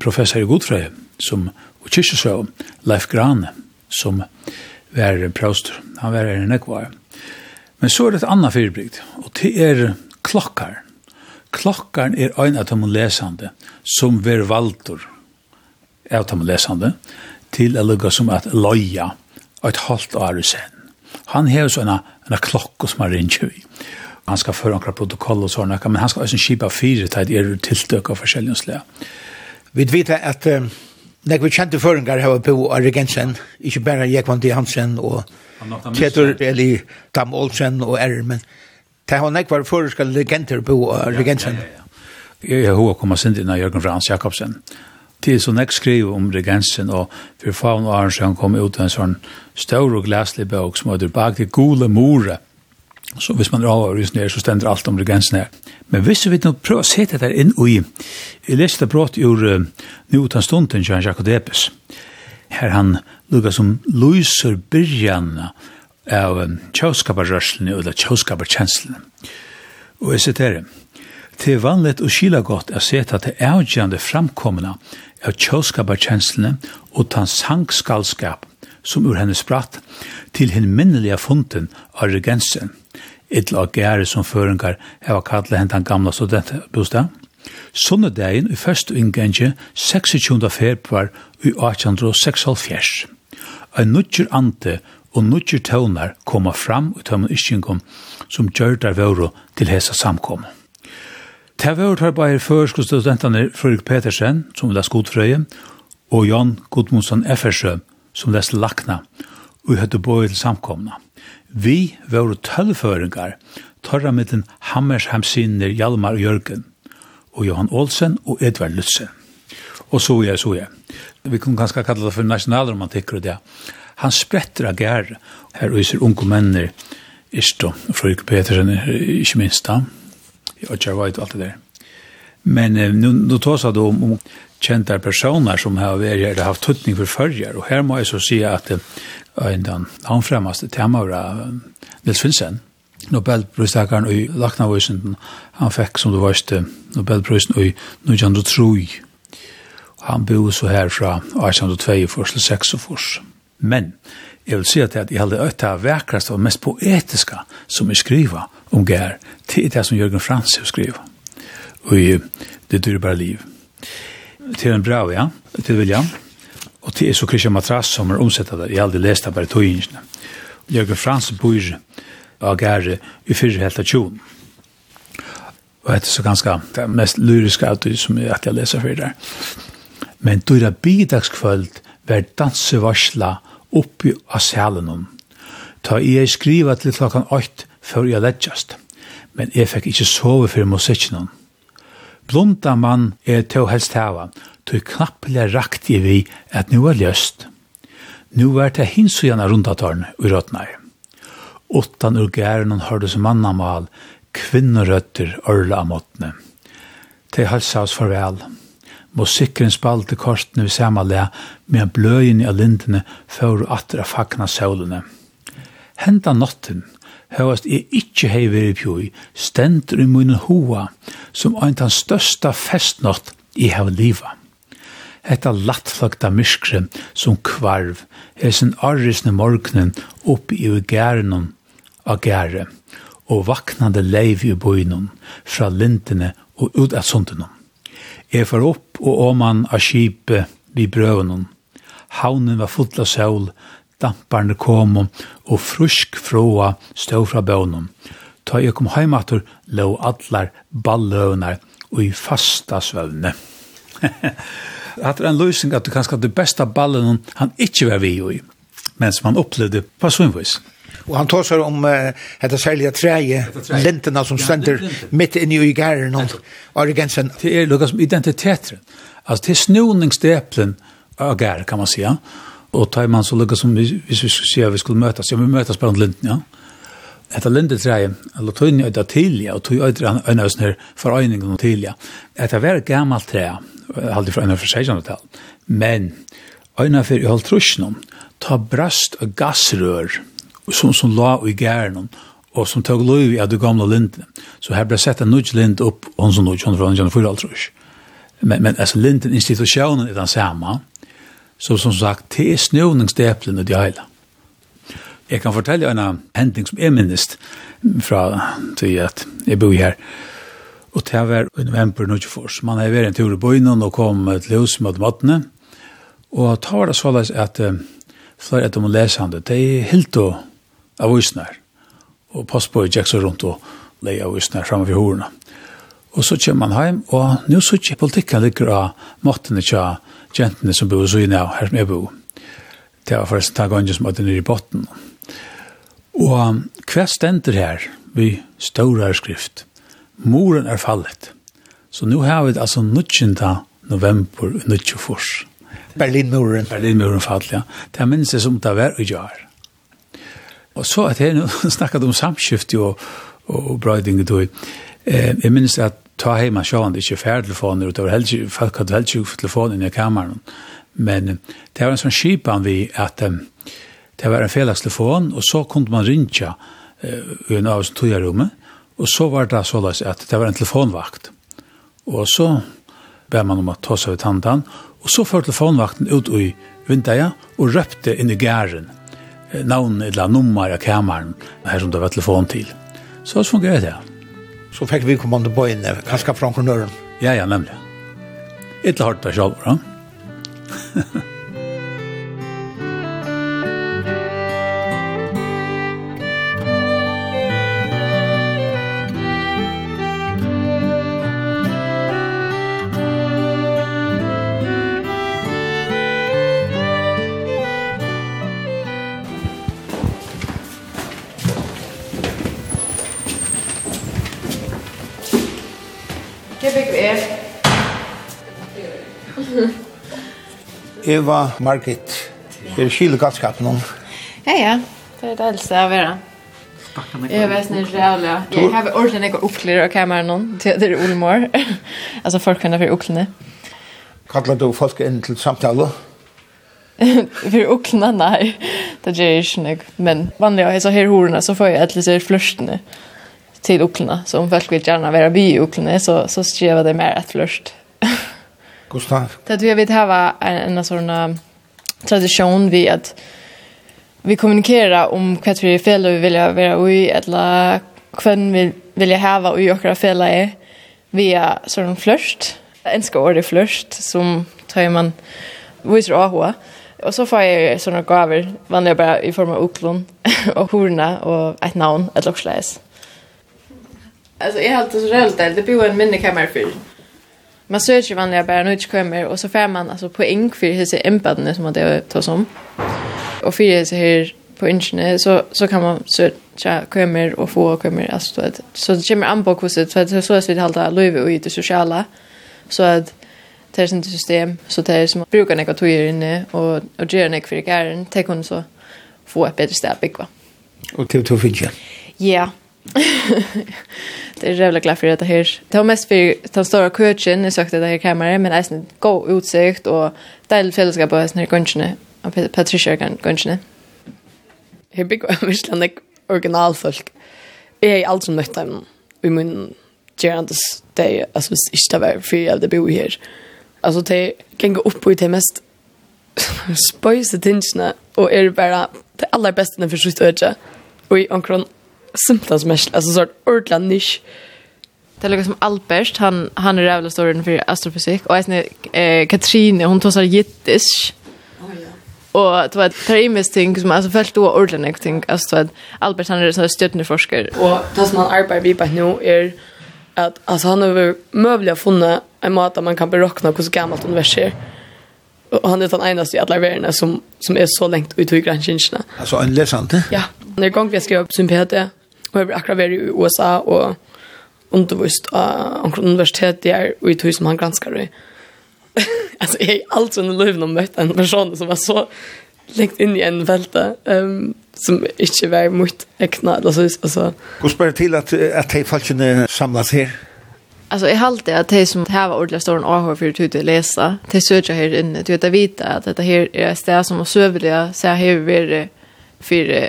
professor i Godfrøy, som og kyrkjøsrøv, Leif Grane, som var prøst. Han var en nekvar. Men så er det et annet fyrbygd, og det er klokkar. Klokkaren er ein av dem lesande som ver valdur av dem lesande til å lukka som at loja et halvt år sen. Han hever så en, en klokko som er ringer i. Han skal føre ankra protokoll og sånne, men han skal også skipa fire til er tiltøk av forskjellige slag. Vi vet at uh, Nei, vi kjente føringar her på Regensen, ikke bare Jekvann D. Hansen og Kjetur Eli Dam Olsen og R, men det var nekvar føringar legender på Regensen. Jeg har hva kommet sin inn av Jørgen Frans Jakobsen. Det er så nek skriv om Regensen, og for faun og Arnsen kom ut en sånn stor og glaslig bøk som heter Bak det gule more, Så hvis man drar over ned, så stender alt om regensen her. Men hvis vi nå prøver å se det der inn i, jeg leste brått ur uh, nå utan Stunden, Jean Jacques Depes, her han lukket som lyser byrjan av um, tjauskaparrørslene, eller tjauskaparkjenslene. Og jeg siterer, Det er vanligt og skila godt å se at det er avgjørende framkommende av tjauskaparkjenslene og tansankskalskap som ur hennes spratt til hin minnelige funden av regensen – et lag gære som føringar heva kallet hentan gamla studentbostad. Sånne dagen i første inngenge 26. februar i 1876. Ein nutjer ante og nutjer tøvnar koma fram ut av iskjengom som gjør der til hesa samkom. Det var tar bare førske studentene Fredrik Petersen, som les godfrøye, og Jan Gudmundsson Effersjø, som les lakna, og høyde bøy til samkomna. Vi var tølvføringar, torra mittin Hammershamsinner Hjalmar og Jørgen, og Johan Olsen og Edvard Lutsen. Og så jeg, så jeg. Vi kunne ganske kalla det for nasjonalromantikker og det. Han spretter av gær, her viser unge menner, Isto, Frøyke Petersen, ikke minst da. Og Tjervajt og alt det der. Men eh, nu, nu tar så då om kända personer som har varit har haft tutning för følger, och här må jag så säga att eh, en den anfremaste temavra Nils Finsen, Nobelpristakaren i Laknavøysenden, han fikk, som du varste, Nobelprisen i 1903. Han bor så her fra 1802 først til 6 først. Men jeg vil si at jeg hadde økt det og mest poetiske som jeg skriver om Gær, til det som Jørgen Frans skriver. Og det dyrbare liv. Til en bra, ja, til William. Ja. Og det er så Christian Matras som er omsettet av det. Jeg har aldri lest det bare tøyingene. Jørgen Frans bor av Gære i fyrre helt av tjon. Og det er så ganske det mest lyriske av det som jeg alltid leser for det. Men då dyra bidagskvöld var dansevarsla oppi av salen Ta i jeg skriva til klokkan 8 før jeg ledgjast. Men jeg fikk ikke sove for musikken. Blunda mann er til helst hava, tog knappelig rakt i vi at nu er løst. Nu er det hinsugene rundt av tårn og. Åttan ur gæren han hørte som mannamal, kvinnerøtter ørla av måttene. Til halsa oss farvel. Musikken spalte kortene vi samme le, med bløyen i lindene før atra fakna saulene. Henda notten, høyast jeg ikkje hei veri pjoi, stendur i munnen hoa, som ein den størsta festnott i hei liva hetta lattfløkta myskre som kvarv, hesen arrisne morgnen opp i gærenon av gære, og vaknande leiv i bøynon fra lintene og ut av sundenon. Jeg var opp og åman av kjipe vi brøvenon. Havnen var full av sol, damparne kom og frusk fråa stå fra bøynon. Ta jeg kom heimater, lå allar balløvnar og i fasta svøvne. at det er en løsning at du kan kanskje det beste ballen han ikke var vi i, mens man opplevde på personvis. Og han tar seg om uh, dette særlige treje, lintene som stender ja, midt inne i gæren og origensen. Det er noe som identiteter. Altså, det er snoningsdeplen av gæren, kan man si. Ja. Og tar man så noe som hvis, vi skulle si at vi skulle møtes, ja, vi møtes på en linten, ja. Etter lindetreie, eller tøyne øyda tidlig, og tøyne øyda øyne øyne øyne øyne øyne øyne øyne øyne øyne øyne øyne øyne øyne øyne øyne øyne aldri fra 1600-tal. Men, øyna for i halvtrusjonen, ta brast og gassrør som, som la i gæren og som tog lov i av de gamle lindene. Så her ble sett en nudge lind opp, hun som nudge, hun fra 1904 Men, men altså, linden institusjonen er den samme, så som sagt, det er snøvningsdeplen og de heile. Jeg kan fortelle en hending som er minnest fra til at jeg bor her. Og det var i november 24. Man har vært en tur i bøynen og kom til hus mot måttene. Og da var det så løs at flere etter å lese han det. Det er helt å av her. Og passbøy gikk så rundt og leie av her fremme for horene. Og så kommer man hjem, og nå så ikke politikken ligger av måttene til jentene som bor så inne her som jeg bor. Det var forresten takk andre som hadde nere i botten. Og hva stender her? Vi stårar skrift. Moren er fallet. Så nu har vi altså 19. november 1994. Berlinmuren. Berlinmuren fallet, ja. Det er minst det som det var og jar. Og så at jeg nå snakket om samskift og, og brøyding og tog. Eh, jeg minns at ta hjemme sjåan, det er ikke færdtelefoner, og det var helst, folk hadde helst ikke telefonen i kameran. Men det var en sånn skipan vi at um, det var en fellestelefon, og så kunde man rinja uh, i en av oss togjerommet, Og så var det såleis at det var en telefonvakt. Og så ber man om å ta seg ut handen, og så får telefonvakten ut i vindeia og røpte inn i gæren navn eller nummer av kameran her som det var telefon til. Så så fungerer det. Så fikk vi kommande på inn, kanskje fra Ja, ja, nemlig. Etter hardt av sjálfur, ja. Eva Margit. Det er skil galskapen om. Ja, ja. Det er det eldste av vera. Jeg vet ikke rævlig. Jeg har ordentlig ikke oppklare av kameran nå. Det er Olmor. altså folk kan være oppklare. Kallar du folk inn til samtale? För oklna, nej. Det gjør jeg ikke nok. Men vanlig å ha så her horene, så får jeg et litt flørstene til oklene. Så om folk vil gjerne være by i oklene, så, så skriver det mer et flørst. Gustav. Det vi vet här var en, en sån tradition vi att vi kommunikerar om vad vi är fel och vi vill vara i eller kvön vi vill ha i och våra fel är via sån flörst. En ska ordet flörst som tar man visar av Och så får jag såna gaver vanliga bara i form av uklon och horna och ett namn ett locksläs. Alltså jag har alltid så rölt där. Det blir en minnekammare för man söker vanliga bara nu kommer och så får man alltså poäng för hur ser empaden som man det tar som. Och för så här på inne så så kan man söka kommer och få kommer alltså det så det kommer an på hur så att så att vi hålla löv och i det sociala så att det är sånt system så det är som brukar några tojer inne och och ger några för gärna ta kon så få ett bättre ställe bygga. Och till till finja. Ja. det är jävla glad för det här. Det var mest för den stora köken jag sökte det här kameran men det är en god utsikt och dejligt fällskap på sådana här gångerna. Och Patricia kan gångerna. Jag bygger av Island är originalfolk. Jeg er alt som nött dem i min gerandes dag. altså hvis ikke det var fri av det bor her. Altså det gänger opp på det mest spøyse tingene, og er bare det aller beste for sitt øde. Og i omkring simpla som helst. Alltså sånt ordla nisch. Det är som Albert, han, han är jävla stor för astrofysik. Och sen eh, Katrine, hon tar så jittisk. Oh, ja. Och det var ett perimiskt ting som alltså följt då ordentligt ting. Alltså att Albert han är så stöttneforskare. Och det som han arbetar vi på nu är att alltså han har möjliga funna en mat man kan berokna hur gammalt universum är. Och han är den enda i alla världen som, som är så längt ut i gränskynserna. Alltså en läsande? Ja. När jag gång vi skrev upp sympatiet har akkurat vært i USA og undervist av en universitet der, og i tog som han granskar det. alltså jag har alltid under livet och mött en person som var så lengt inn i en velte um, som ikke var mot ekna. Altså, Hvordan spør det til at, at de folkene samlas her? Alltså jag allt det att de som har ordentligt står en AH för att ut läsa, de söker här inne, du vet att vita att det här är ett ställe som är sövliga, så här har vi varit för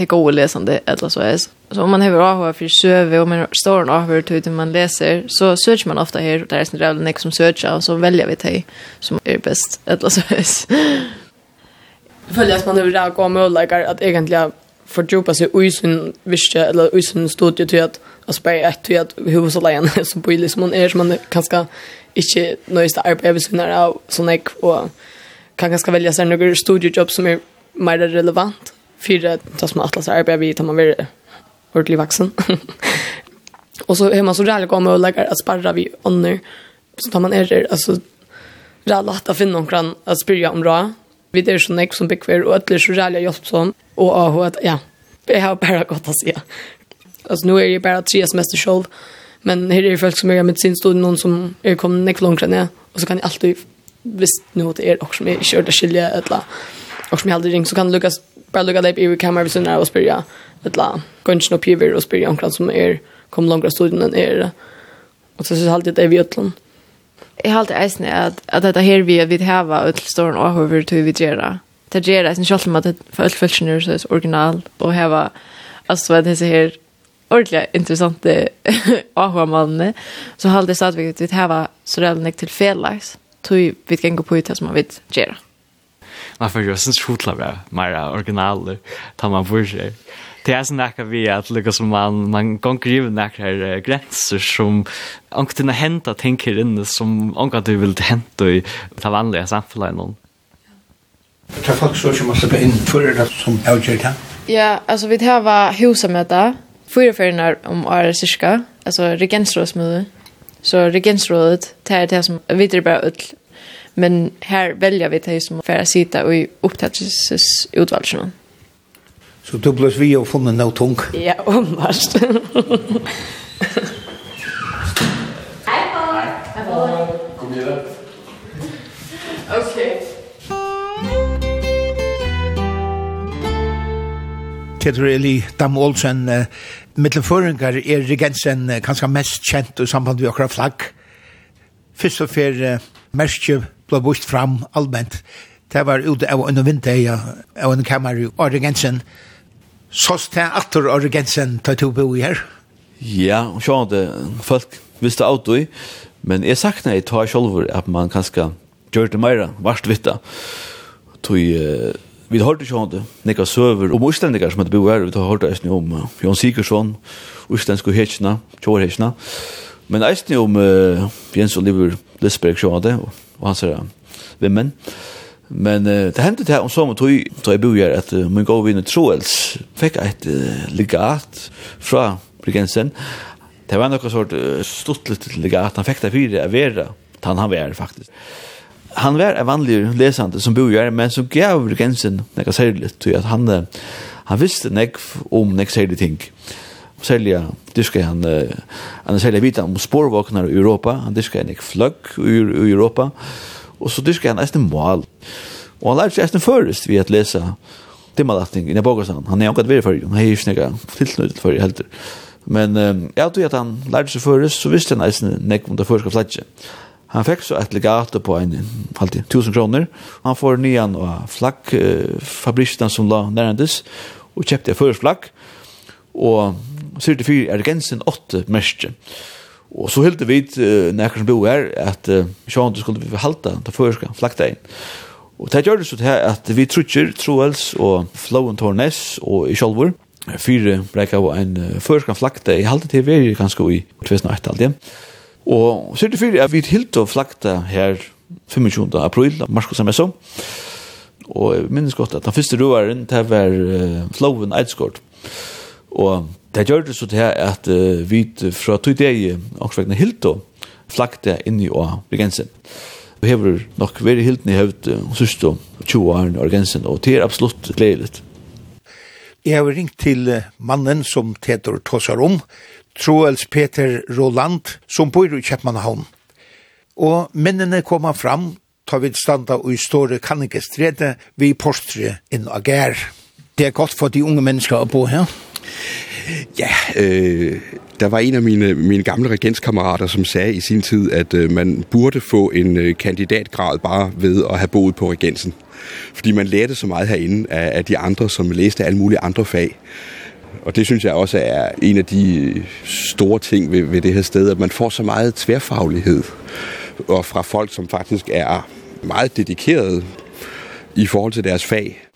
det gode lesande eller så är så om man har AH för söve och man står en AH till man läser så söker man ofta här där är en jävla nick som söker och så väljer vi det som är bäst eller så är Följer att man har där går med olika att egentligen fördjupa sig i sin visste eller i sin studie till att aspär ett till att huvudsalagen så på liksom man är som man kanske inte nöjsta arbetsvinnare av sån och kan ganska välja sig några studiejobb som är mer relevant för att man atlas arbetar vid att man blir ordentlig vuxen. och så är man så där går med och att sparra vi ånder. så tar man är alltså det att finna någon kan att spyrja om bra. Vi det är så nek som bekväm och ödlig så rärliga hjälp som och ah att ja. Det har bara gått att säga. Alltså nu är det bara tre semester själv. Men här är det folk som är med sin stod någon som är kommit näck långt ner och så kan jag alltid visst nu att det är också som är körda skilja eller och som jag aldrig ring så kan Lukas bara lukka leip i kameran vid sinna og spyrja et la gønnsjen og piver og spyrja omkring som er kom langra studien enn er. Og så synes jeg alltid det er vi utlån Jag har alltid eisen att, att detta här vi vil hava ut til ståren og hva vi vil gjøre det gjør det, selv om at det for alle følelsene er så original och og alltså altså det her ordentlig interessante AHA-mannene, så har det stadigvæk att vi har så redan till til felaks, tog vi kan gå på ut det som man vil gjøre man får ju sen skjutla bra, mer original ta man för sig. Det är sån där vi att lyckas som man man kan skriva några gränser som ankt när hända tänker in som ankat du vill hämta i ta vanliga samhällen någon. Det är folk så som måste in för det som avgörda. Ja, alltså vi det var husamöte fyra förenar om året cirka, alltså regensrådsmöte. Så regensrådet, det är det som vi drar bara ut Men här väljer vi det som för att sitta i upptäckelsesutvalgen. Så du blev vi och funnit något tung? Ja, omvast. Hej, Kom igen. Okej. Peter Eli Dam Olsen, uh, mittelføringar er regensen uh, kanskje mest kjent i samband med akkurat flagg. Først og fyr uh, ble vist fram allmänt. Det var ute av en vinter ja, av en kammer i Oregensen. Så stod atter Oregensen til to bo her. Ja, og så hadde folk visste av det, men jeg sakna i tar selv at man kanskje gjør det mer varst vitt. Tog vi hørte ikke om det, nekka søver, om uslendikar som hadde bo her, vi hørte eisne om uh, Jon Sikersson, uslensk og hetsjna, tjårhetsjna, men eisne om uh, Jens Oliver Lisberg sjå det, og og han sier vimmen. Men uh, det hendte det om sommer tog, tog jeg bojer at uh, min gode vinner Troels fikk et uh, legat fra Brigensen. Det var noe sort uh, stuttlet legat. Han fikk det fire av vera, han han var faktisk. Han var en vanlig lesande som bojer, men som gav Brigensen nekka særlig. tog at han, uh, han visste nek om nek særlig ting. Uh, sälja det ska han han sälja vita om spårvagnar i Europa. Han diska ska en flugg i Europa. Og så diska han nästan mål og han lærte sig nästan först vid att läsa timmalatning i Nebogostan han är ankat vid för han er ju snäga tillsnöjd för helt men jag tror at han lærte seg først så visste han nästan nek om det första flatje Han fikk så et legato på en halvtid, tusen kroner. Han får nyan og flagg, eh, fabrikerna som la närandes, og kjøpte en förflagg. Och sier det fyr er gensen åtte merske. Og så hilde vi uh, nekker som bo her at uh, sjåan du skulle vi halta ta førska flakta inn. Og det gjør det så til at vi trutjer Troels og Flowen Tornes og i Kjolvor fire breika av en uh, førskan flakta i halte til vi ganske i 2008 aldri. Og så er det fyrir at vi hilt og flakta her 25. april, Marskos Samesso. Og jeg minnes godt at den første roaren, det var uh, Flowen Eidsgård. Og det gjør det så til at uh, vi fra tog deg åksvekkene hildo flakte inn i å regensen. Vi har nok vært hilden i høvd uh, sørste 20 år i regensen, og det er absolutt gledelig. Jeg har ringt til mannen som Tetor Tossar om, Troels Peter Roland, som bor i Kjeppmannhavn. Og mennene kommer fram, tar vi standa og i store kanningestrede, vi postre inn og gær. Det er godt for de unge mennesker å bo her. Ja? Ja, øh, der var en af mine, mine gamle regenskammerater, som sagde i sin tid, at øh, man burde få en øh, kandidatgrad bare ved at have boet på regensen. Fordi man lærte så meget herinde af, af de andre, som læste alle mulige andre fag. Og det synes jeg også er en af de store ting ved, ved det her sted, at man får så meget tværfaglighed. Og fra folk, som faktisk er meget dedikerede i forhold til deres fag.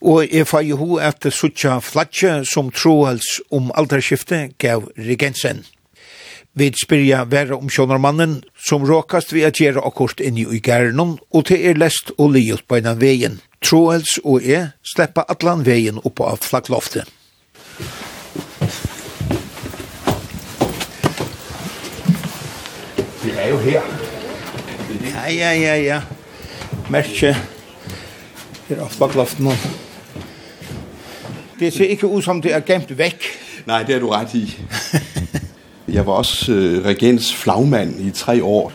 Og jeg får jo ho at suttja flatje som troels om alderskifte gav regensen. Vi spyrja vera om sjånarmannen som råkast vi at gjere akkurat inni i gærnon og til er lest og liot på innan veien. Troels og jeg sleppa atlan veien oppa av flaggloftet. Vi er jo her. Ja, ja, ja, ja. Merkje. Her er flaggloftet nå det ser ikke ud som, det er gemt væk. Nej, det er du ret i. Jeg var også øh, regens flagmand i tre år.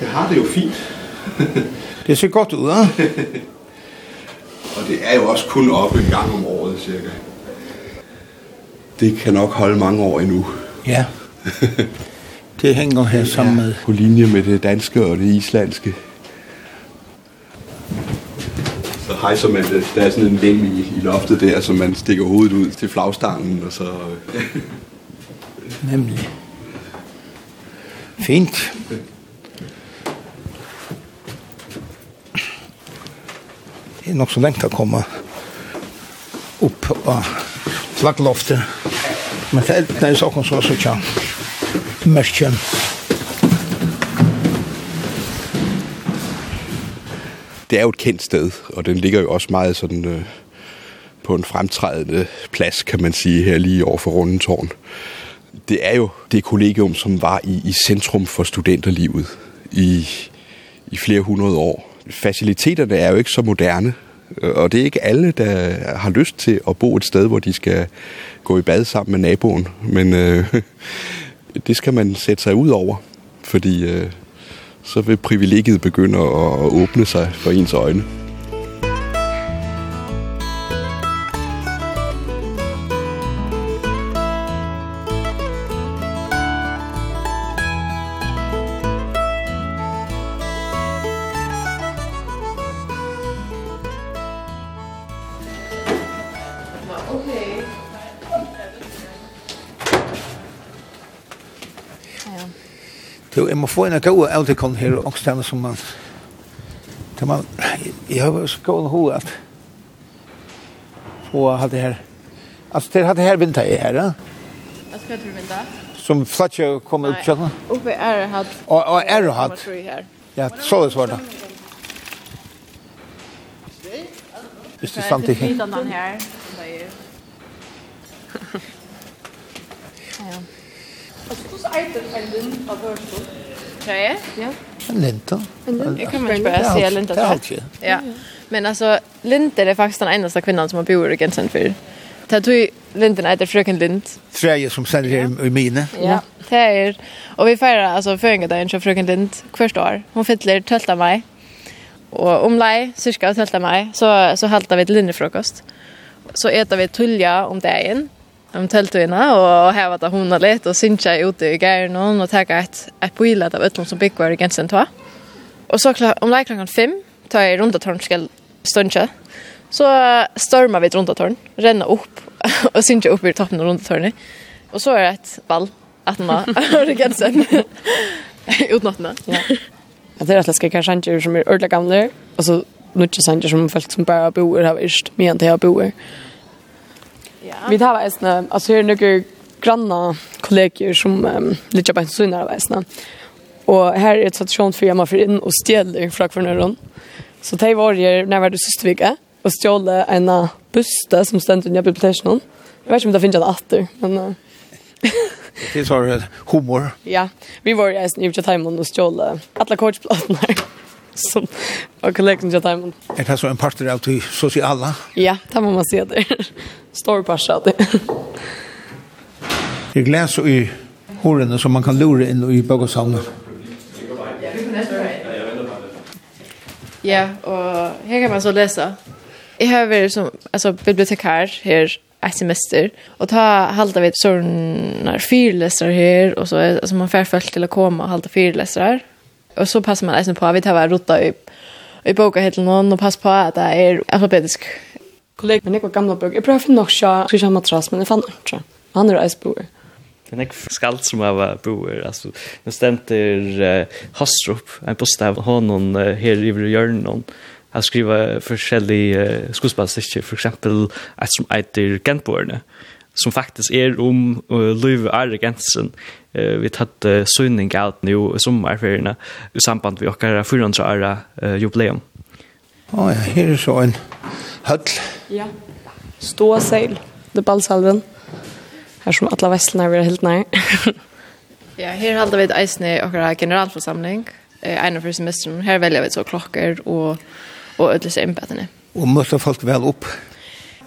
Jeg har det jo fint. det ser godt ud, ja? Og det er jo også kun op en gang om året, cirka. Det kan nok holde mange år endnu. Ja. det hænger her sammen med. På linje med det danske og det islandske hejser man det. Der er sådan en lem i, i loftet der, som man stikker hovedet ud til flagstangen, og så... Nemlig. Fint. Det er nok så lengt å komme opp av flaggloftet. Men det er det er som er så kjent. Merkjent. det er jo et kendt sted, og den ligger jo også meget sådan øh, på en fremtrædende plads, kan man sige, her lige over for Rundetårn. Det er jo det kollegium, som var i, i centrum for studenterlivet i, i flere hundrede år. Faciliteterne er jo ikke så moderne, og det er ikke alle, der har lyst til at bo et sted, hvor de skal gå i bad sammen med naboen. Men øh, det skal man sætte sig ud over, fordi øh, så vil privilegiet begynde at åbne sig for ens øjne. jeg må få en av gode autikon her og stedene som man til man jeg har så gode ho at få ha det her altså til hadde her vinter jeg her ja Hva skal du vinter? Som flatje kom ut kjøkken? Oppe er hatt og, og er det hatt ja, så er svart Hvis det er samtidig Hvis det er samtidig Altså, hvordan er det en lind av hørstå? Ja, ja. En lind, da. En lind? Jeg kan ikke bara säga en lind. Det er alt, ja. Ja. Men altså, Linder er faktiskt den enda kvinnan som har bor i Gensen för. Det tror Linden heter fröken Lind. Treje som sender her i mine. Ja, det är och vi feirer altså føringedagen til fröken Lind första år. Hon fyller 12 maj. Och om lei, cirka 12 maj så, så halter vi ett lindefrokost. Så äter vi tulja om dagen om tältorna og heva vart hona litt og och ute i gärden og teka et, et bilet av ötlon som big i igen sen Og så klart om klockan fem, tar jag runt torn skall stuncha. Så stormar vi runt torn, renna opp og syncha opp i toppen runt tornet. Og så er det et ball at man har i sen. Utnattna. Ja. Att det är att skal kanske sanger som er ordla gamle, og så mycket sanger som folk som bare bor här visst, men til jag bor. Ja. Vi tar väl snä, alltså hur några granna kollegor som um, lite på sin där väl Och här är ett station för man för in och stjäller från kvarnöron. Så det var ju när var det sist vecka och stjäl en buste som stände under biblioteken. Jag vet inte om det finns en åter, men Det var humor. Ja, vi var ju i New York Times och stjäl alla kortplattorna som var kollegen til timon. Er det så en parter av till sociala? Ja, det må man se det. Stor parter av det. Det glas i håren som man kan lura in i bøkosavnet. Ja, och här kan man så läsa. Jeg har vært som alltså bibliotekar här ett semester och ta halta vid sådana fyrläsare här och så alltså man får folk till att komma och halta fyrläsare Og så passer man eisen på at vi tar rota i i boka helt noen, og passer på at det er alfabetisk. Kollega men jeg var gamla bok. Jag prövar finna också Christian Matras men jeg fann ikke. Han er är isboer. Men jag skalt som jeg var boer. Altså, nu stämte uh, Hastrup, en postav, honom uh, her i hjørnen, Han skriver forskjellige uh, skuespillstikker, for eksempel et som eiter Gentboerne. Mm som faktiskt är om uh, Löv Argensen. Eh uh, vi tatt uh, synning out nu sommarferierna i samband med våra 400 år uh, jubileum. Ja, oh, ja, här är så en höll. Ja. Stå seil, det ballsalven. Här som alla västlarna vi är helt nära. ja, här håller vi ett eisne i vår generalförsamling. Eh, en av semestern. Här väljer vi så klockor och, och ödelse inbättande. Och möter folk väl upp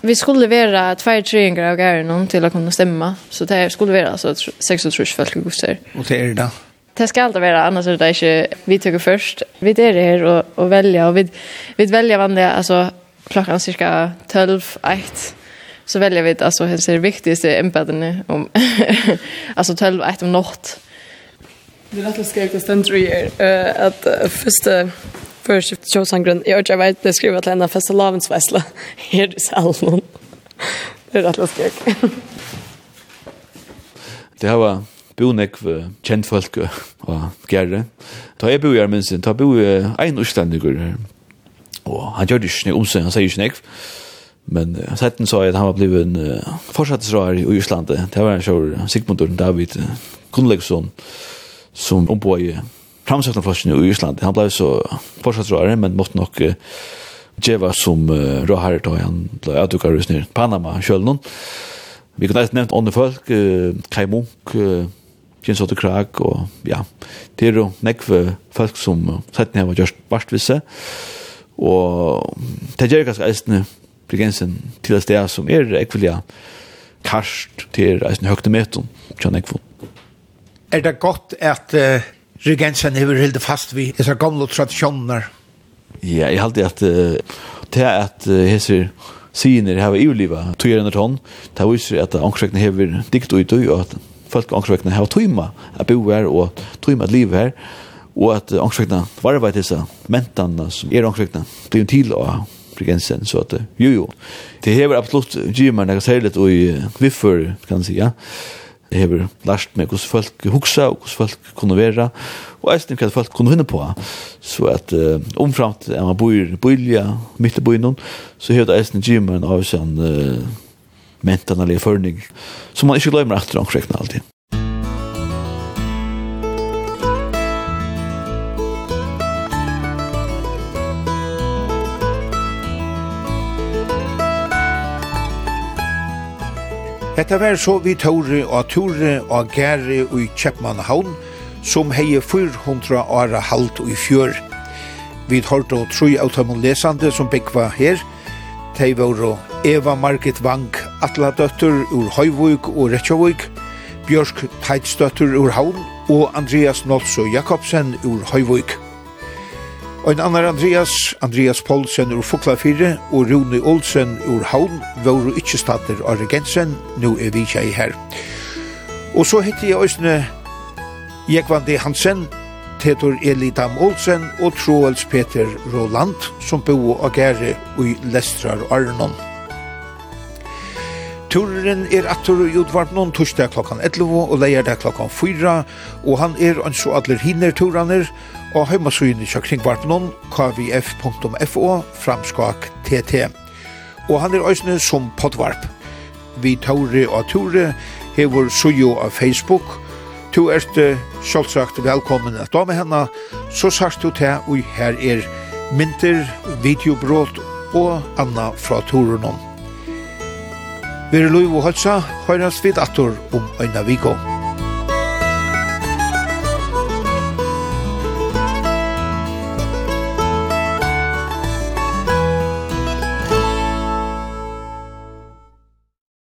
vi skulle vara två treningar av gärna till att kunna stämma. Så det skulle vara så sex och trus folk gustar. Och det är det då? Det ska alltid vara annars är det inte vi tycker först. Vi är det här och, och välja och vi, vi väljer vanliga alltså klockan cirka 12, 1 så väljer vi alltså det är viktigaste embedden om alltså 12, 1 om natt. Det är rätt att skriva ständryer att första Først i Kjøsanggrunn. Jeg har vet det skriver til en av festivalavensvesla. Her i salen. Det er rett og slett. Det här var bonek för känt folk och gärre. Ta jag bor i Armensen, ta bor i en utstendiger her. Og han gör det inte om sig, han säger inte. Men uh, setten sa att han var blivit en uh, fortsattesrar i Islandet. Det var en kjør Sigmundur David uh, Kunnlegsson som omboi framsøkna flosken i Island. Han blei så fortsatt råare, men måtte nok uh, djeva som uh, råare da han blei avdukar ut nir Panama sjølnån. Vi kunne nevnt ånne folk, uh, Kai Munk, uh, Jens Otto Krag, og ja, det er jo nekve folk som uh, sett ned var gjørst barstvisse, og det gjør ganske eisne brigensen til et sted som er ekvelia karst til eisne høgte meton, kjønn ekvon. Er det godt at uh regensen hever hilde fast vi disse gamle tradisjoner. Ja, jeg halte at uh, det er at uh, hesser syner hever ivliva tøyer under tonn, det viser at angstrekene hever dikt ut og at folk angstrekene hever tøyma at bo her og tøyma at liv her og at angstrekene varva til disse mentene som er angstrekene blir til å regensen så at jo jo det hever absolutt gymmer nekka særligt og i viffer, kan si ja hever lært meg hvordan folk huksa og hvordan folk kunne være og eisen hva folk kunne finne på. Så at uh, omframt er man bor bylja midt i byen så hever det eisen gymmer en avsjøn uh, mentanallig førning som man ikke glemmer etter omkrekna alltid Hetta vær så vi tåre og tåre og gære og i Kjeppmannhavn, som heie 400 åra halt og i fjør. Vi haltu og tru av tømmen lesande som byggva her, Tei var Eva Margit Bank, Atla døtter ur Høyvøk og Rettjavøk, Bjørk Teitsdøtter ur Havn og Andreas Nolso Jakobsen ur Høyvøk. Og en annan Andreas, Andreas Poulsen ur Fokla 4 og Rune Olsen ur Havn var ikkje stater av regensen, nå er vi ikke her. Og så heter jeg òsne Jekvandi Hansen, Tetor Elidam Olsen og Troels Peter Roland som bo og gære i Lestrar Arnon. Turen er atur i utvarpnån torsdag klokkan 11 og leir klokkan 4 og han er anså atler hinner turaner og heimasøyene kjøk kringvarpnån kvf.fo framskak tt. Og han er òsne som potvarp. Vi taure og taure hever sujo av Facebook. Tu erst sjølvsagt velkommen at dame henne, så sagt du til og her er mynter, videobrot og anna fra turen om. Vi er lov og høysa, høyrast vid atur om øyna vikån.